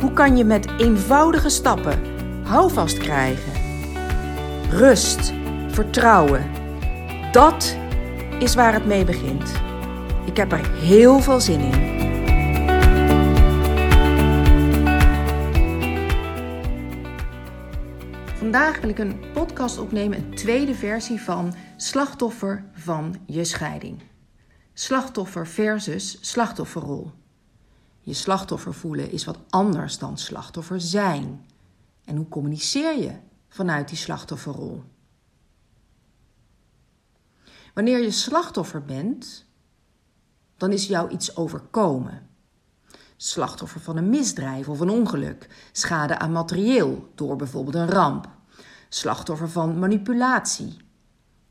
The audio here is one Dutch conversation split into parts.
Hoe kan je met eenvoudige stappen houvast krijgen? Rust, vertrouwen. Dat is waar het mee begint. Ik heb er heel veel zin in. Vandaag wil ik een podcast opnemen, een tweede versie van Slachtoffer van je scheiding. Slachtoffer versus slachtofferrol. Je slachtoffer voelen is wat anders dan slachtoffer zijn. En hoe communiceer je vanuit die slachtofferrol? Wanneer je slachtoffer bent, dan is jou iets overkomen. Slachtoffer van een misdrijf of een ongeluk, schade aan materieel door bijvoorbeeld een ramp. Slachtoffer van manipulatie,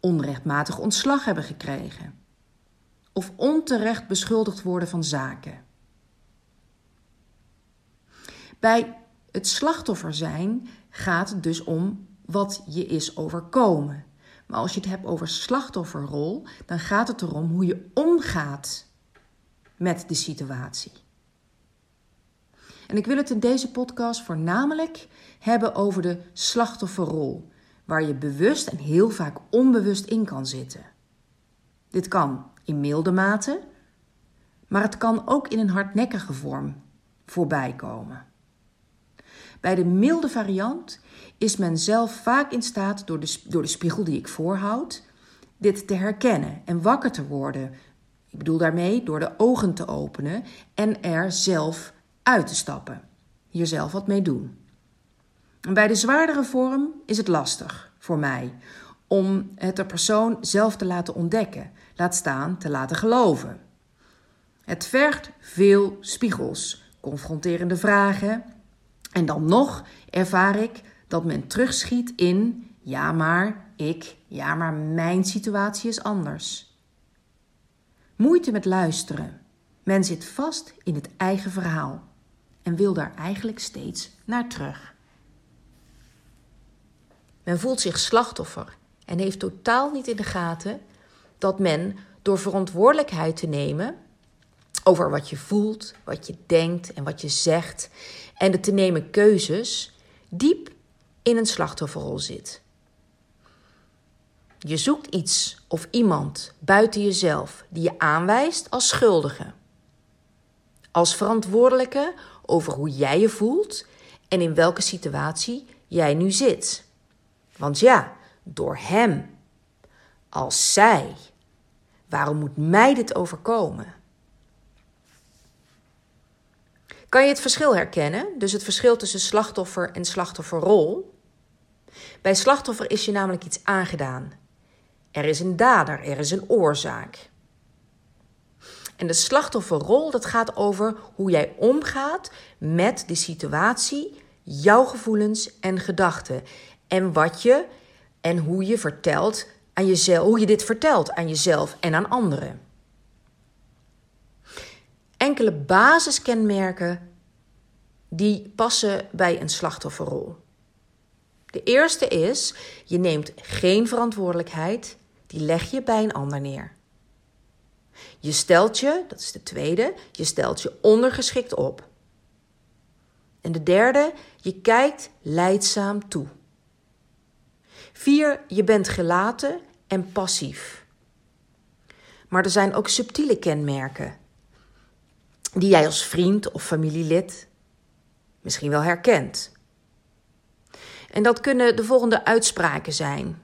onrechtmatig ontslag hebben gekregen. Of onterecht beschuldigd worden van zaken. Bij het slachtoffer zijn gaat het dus om wat je is overkomen. Maar als je het hebt over slachtofferrol, dan gaat het erom hoe je omgaat met de situatie. En ik wil het in deze podcast voornamelijk hebben over de slachtofferrol, waar je bewust en heel vaak onbewust in kan zitten. Dit kan in milde mate, maar het kan ook in een hardnekkige vorm voorbij komen. Bij de milde variant is men zelf vaak in staat door de, door de spiegel die ik voorhoud, dit te herkennen en wakker te worden. Ik bedoel daarmee door de ogen te openen en er zelf uit te stappen. Hier zelf wat mee doen. En bij de zwaardere vorm is het lastig voor mij om het de persoon zelf te laten ontdekken, laat staan te laten geloven. Het vergt veel spiegels, confronterende vragen en dan nog ervaar ik dat men terugschiet in ja maar ik, ja maar mijn situatie is anders. Moeite met luisteren. Men zit vast in het eigen verhaal en wil daar eigenlijk steeds naar terug. Men voelt zich slachtoffer en heeft totaal niet in de gaten dat men door verantwoordelijkheid te nemen over wat je voelt, wat je denkt en wat je zegt en de te nemen keuzes diep in een slachtofferrol zit. Je zoekt iets of iemand buiten jezelf die je aanwijst als schuldige. Als verantwoordelijke over hoe jij je voelt en in welke situatie jij nu zit. Want ja, door hem. Als zij. Waarom moet mij dit overkomen? Kan je het verschil herkennen? Dus het verschil tussen slachtoffer en slachtofferrol? Bij slachtoffer is je namelijk iets aangedaan. Er is een dader, er is een oorzaak. En de slachtofferrol, dat gaat over hoe jij omgaat met de situatie, jouw gevoelens en gedachten. En wat je en hoe je vertelt aan jezelf, hoe je dit vertelt aan jezelf en aan anderen enkele basiskenmerken die passen bij een slachtofferrol. De eerste is: je neemt geen verantwoordelijkheid, die leg je bij een ander neer. Je stelt je, dat is de tweede, je stelt je ondergeschikt op. En de derde, je kijkt leidzaam toe. Vier, je bent gelaten en passief. Maar er zijn ook subtiele kenmerken die jij als vriend of familielid misschien wel herkent. En dat kunnen de volgende uitspraken zijn.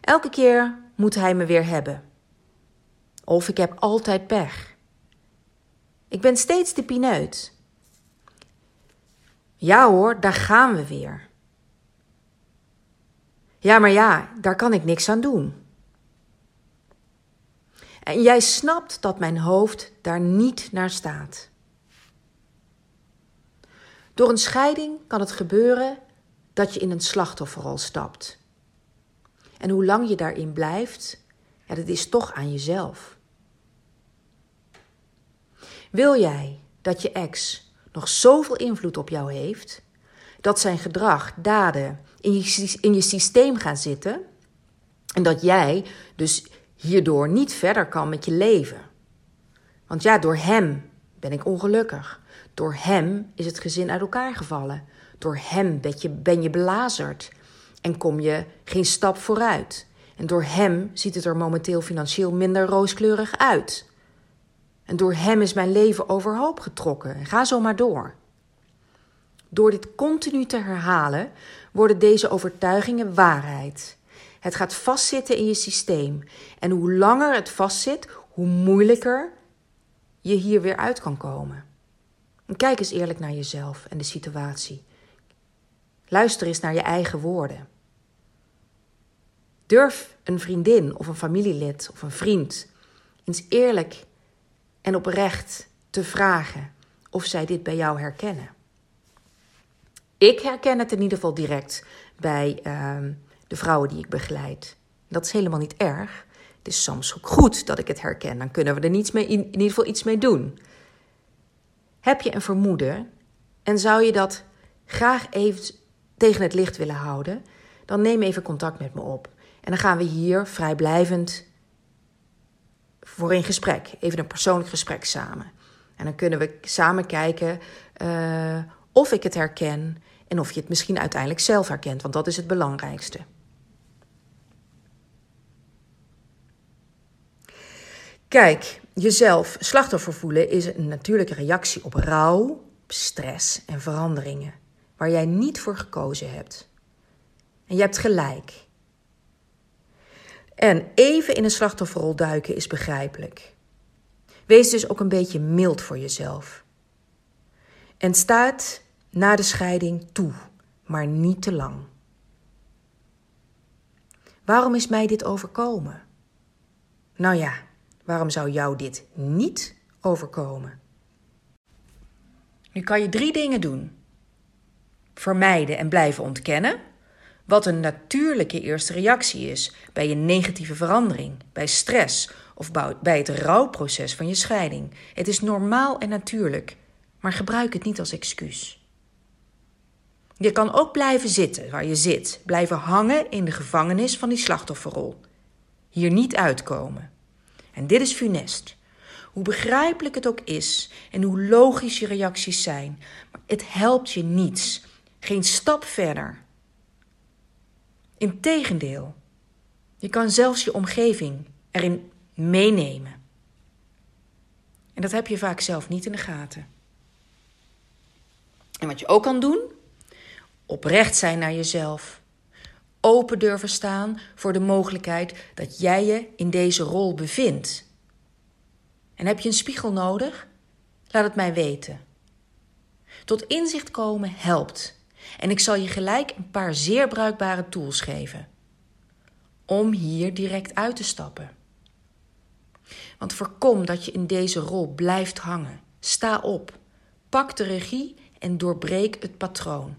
Elke keer moet hij me weer hebben. Of ik heb altijd pech. Ik ben steeds de pineut. Ja hoor, daar gaan we weer. Ja, maar ja, daar kan ik niks aan doen. En jij snapt dat mijn hoofd daar niet naar staat. Door een scheiding kan het gebeuren dat je in een slachtofferrol stapt. En hoe lang je daarin blijft, ja, dat is toch aan jezelf. Wil jij dat je ex nog zoveel invloed op jou heeft, dat zijn gedrag, daden in je, in je systeem gaan zitten en dat jij dus hierdoor niet verder kan met je leven? Want ja, door hem ben ik ongelukkig. Door hem is het gezin uit elkaar gevallen. Door hem ben je, ben je belazerd en kom je geen stap vooruit. En door hem ziet het er momenteel financieel minder rooskleurig uit. En door hem is mijn leven overhoop getrokken. Ga zo maar door. Door dit continu te herhalen worden deze overtuigingen waarheid. Het gaat vastzitten in je systeem. En hoe langer het vastzit, hoe moeilijker je hier weer uit kan komen. En kijk eens eerlijk naar jezelf en de situatie. Luister eens naar je eigen woorden. Durf een vriendin of een familielid of een vriend eens eerlijk en oprecht te vragen of zij dit bij jou herkennen. Ik herken het in ieder geval direct bij uh, vrouwen die ik begeleid. Dat is helemaal niet erg. Het is soms ook goed dat ik het herken. Dan kunnen we er niets mee, in, ieder geval iets mee doen. Heb je een vermoeden en zou je dat graag even tegen het licht willen houden, dan neem even contact met me op. En dan gaan we hier vrijblijvend voor in gesprek. Even een persoonlijk gesprek samen. En dan kunnen we samen kijken uh, of ik het herken en of je het misschien uiteindelijk zelf herkent, want dat is het belangrijkste. Kijk, jezelf slachtoffer voelen is een natuurlijke reactie op rouw, stress en veranderingen waar jij niet voor gekozen hebt. En je hebt gelijk. En even in een slachtofferrol duiken is begrijpelijk. Wees dus ook een beetje mild voor jezelf. En staat na de scheiding toe, maar niet te lang. Waarom is mij dit overkomen? Nou ja, waarom zou jou dit niet overkomen? Nu kan je drie dingen doen: vermijden en blijven ontkennen, wat een natuurlijke eerste reactie is bij een negatieve verandering, bij stress of bij het rouwproces van je scheiding. Het is normaal en natuurlijk, maar gebruik het niet als excuus. Je kan ook blijven zitten waar je zit, blijven hangen in de gevangenis van die slachtofferrol. Hier niet uitkomen. En dit is funest. Hoe begrijpelijk het ook is en hoe logisch je reacties zijn, maar het helpt je niets. Geen stap verder. Integendeel, je kan zelfs je omgeving erin meenemen. En dat heb je vaak zelf niet in de gaten. En wat je ook kan doen, oprecht zijn naar jezelf. Open durven staan voor de mogelijkheid dat jij je in deze rol bevindt. En heb je een spiegel nodig? Laat het mij weten. Tot inzicht komen helpt. En ik zal je gelijk een paar zeer bruikbare tools geven. Om hier direct uit te stappen. Want voorkom dat je in deze rol blijft hangen. Sta op. Pak de regie en doorbreek het patroon.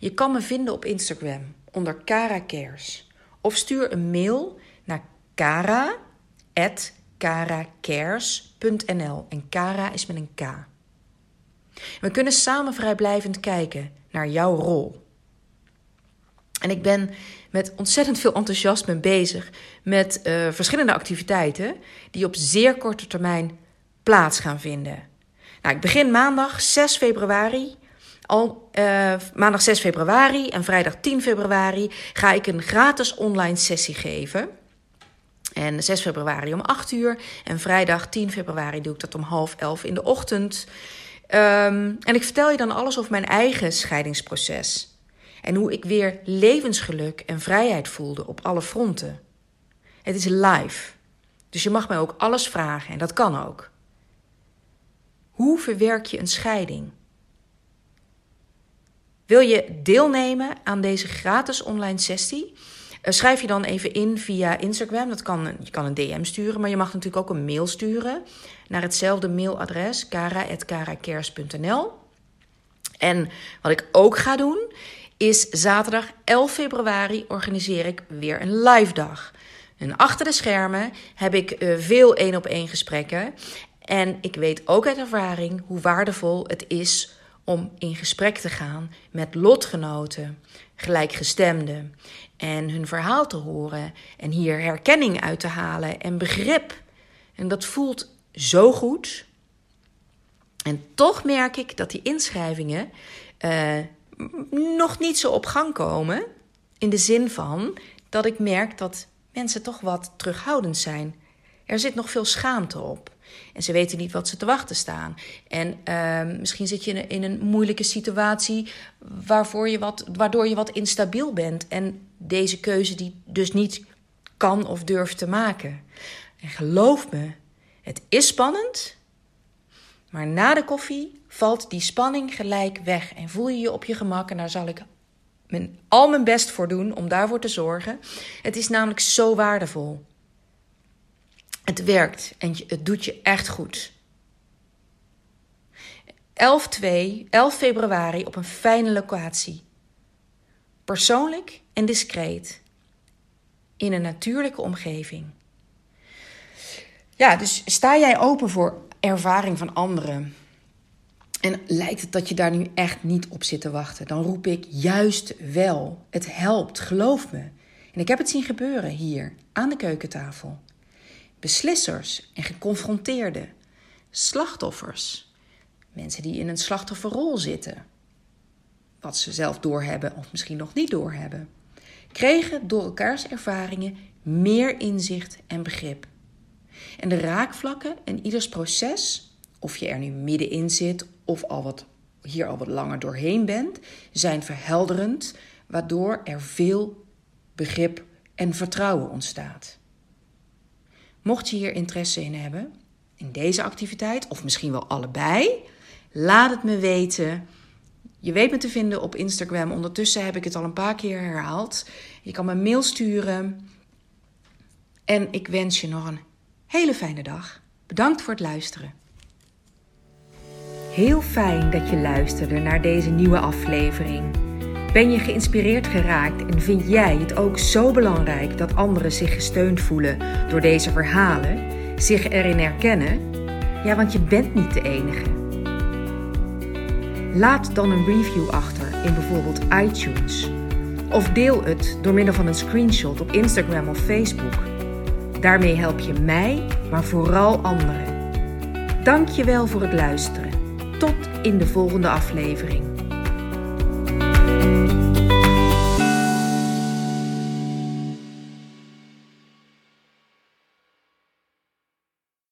Je kan me vinden op Instagram onder Cara Cares. Of stuur een mail naar cara.caracares.nl. En Cara is met een K. We kunnen samen vrijblijvend kijken naar jouw rol. En ik ben met ontzettend veel enthousiasme bezig met uh, verschillende activiteiten die op zeer korte termijn plaats gaan vinden. Nou, ik begin maandag 6 februari. Al uh, maandag 6 februari en vrijdag 10 februari ga ik een gratis online sessie geven. En 6 februari om 8 uur en vrijdag 10 februari doe ik dat om half 11 in de ochtend. Um, en ik vertel je dan alles over mijn eigen scheidingsproces. En hoe ik weer levensgeluk en vrijheid voelde op alle fronten. Het is live. Dus je mag mij ook alles vragen en dat kan ook. Hoe verwerk je een scheiding? Wil je deelnemen aan deze gratis online sessie? Eh, schrijf je dan even in via Instagram. Dat kan, je kan een DM sturen, maar je mag natuurlijk ook een mail sturen naar hetzelfde mailadres, kara.karacares.nl. En wat ik ook ga doen, is zaterdag 11 februari organiseer ik weer een live dag. En achter de schermen heb ik uh, veel één op één gesprekken. En ik weet ook uit ervaring hoe waardevol het is om in gesprek te gaan met lotgenoten, gelijkgestemden en hun verhaal te horen en hier herkenning uit te halen en begrip. En dat voelt zo goed. En toch merk ik dat die inschrijvingen uh, nog niet zo op gang komen. In de zin van dat ik merk dat mensen toch wat terughoudend zijn. Er zit nog veel schaamte op. En ze weten niet wat ze te wachten staan. En uh, misschien zit je in een, in een, moeilijke situatie waarvoor je wat, waardoor je wat instabiel bent. En deze keuze die dus niet kan of durft te maken. En geloof me, het is spannend. Maar na de koffie valt die spanning gelijk weg en voel je je op je gemak. En daar zal ik mijn, al mijn best voor doen om daarvoor te zorgen. Het is namelijk zo waardevol. Het werkt en het doet je echt goed. 11, 2, 11 februari op een fijne locatie. Persoonlijk en discreet. In een natuurlijke omgeving. Ja, dus sta jij open voor ervaring van anderen? En lijkt het dat je daar nu echt niet op zit te wachten, dan roep ik juist wel. Het helpt, geloof me. En ik heb het zien gebeuren hier aan de keukentafel. Beslissers en geconfronteerden, slachtoffers, mensen die in een slachtofferrol zitten, wat ze zelf doorhebben of misschien nog niet doorhebben, kregen door elkaars ervaringen meer inzicht en begrip. En de raakvlakken in ieders proces, of je er nu middenin zit of al wat, hier al wat langer doorheen bent, zijn verhelderend, waardoor er veel begrip en vertrouwen ontstaat. Mocht je hier interesse in hebben, in deze activiteit, of misschien wel allebei, laat het me weten. Je weet me te vinden op Instagram. Ondertussen heb ik het al een paar keer herhaald. Je kan me een mail sturen. En ik wens je nog een hele fijne dag. Bedankt voor het luisteren. Heel fijn dat je luisterde naar deze nieuwe aflevering. Ben je geïnspireerd geraakt en vind jij het ook zo belangrijk dat anderen zich gesteund voelen door deze verhalen, zich erin herkennen? Ja, want je bent niet de enige. Laat dan een review achter in bijvoorbeeld iTunes. Of deel het door middel van een screenshot op Instagram of Facebook. Daarmee help je mij, maar vooral anderen. Dank je wel voor het luisteren. Tot in de volgende aflevering.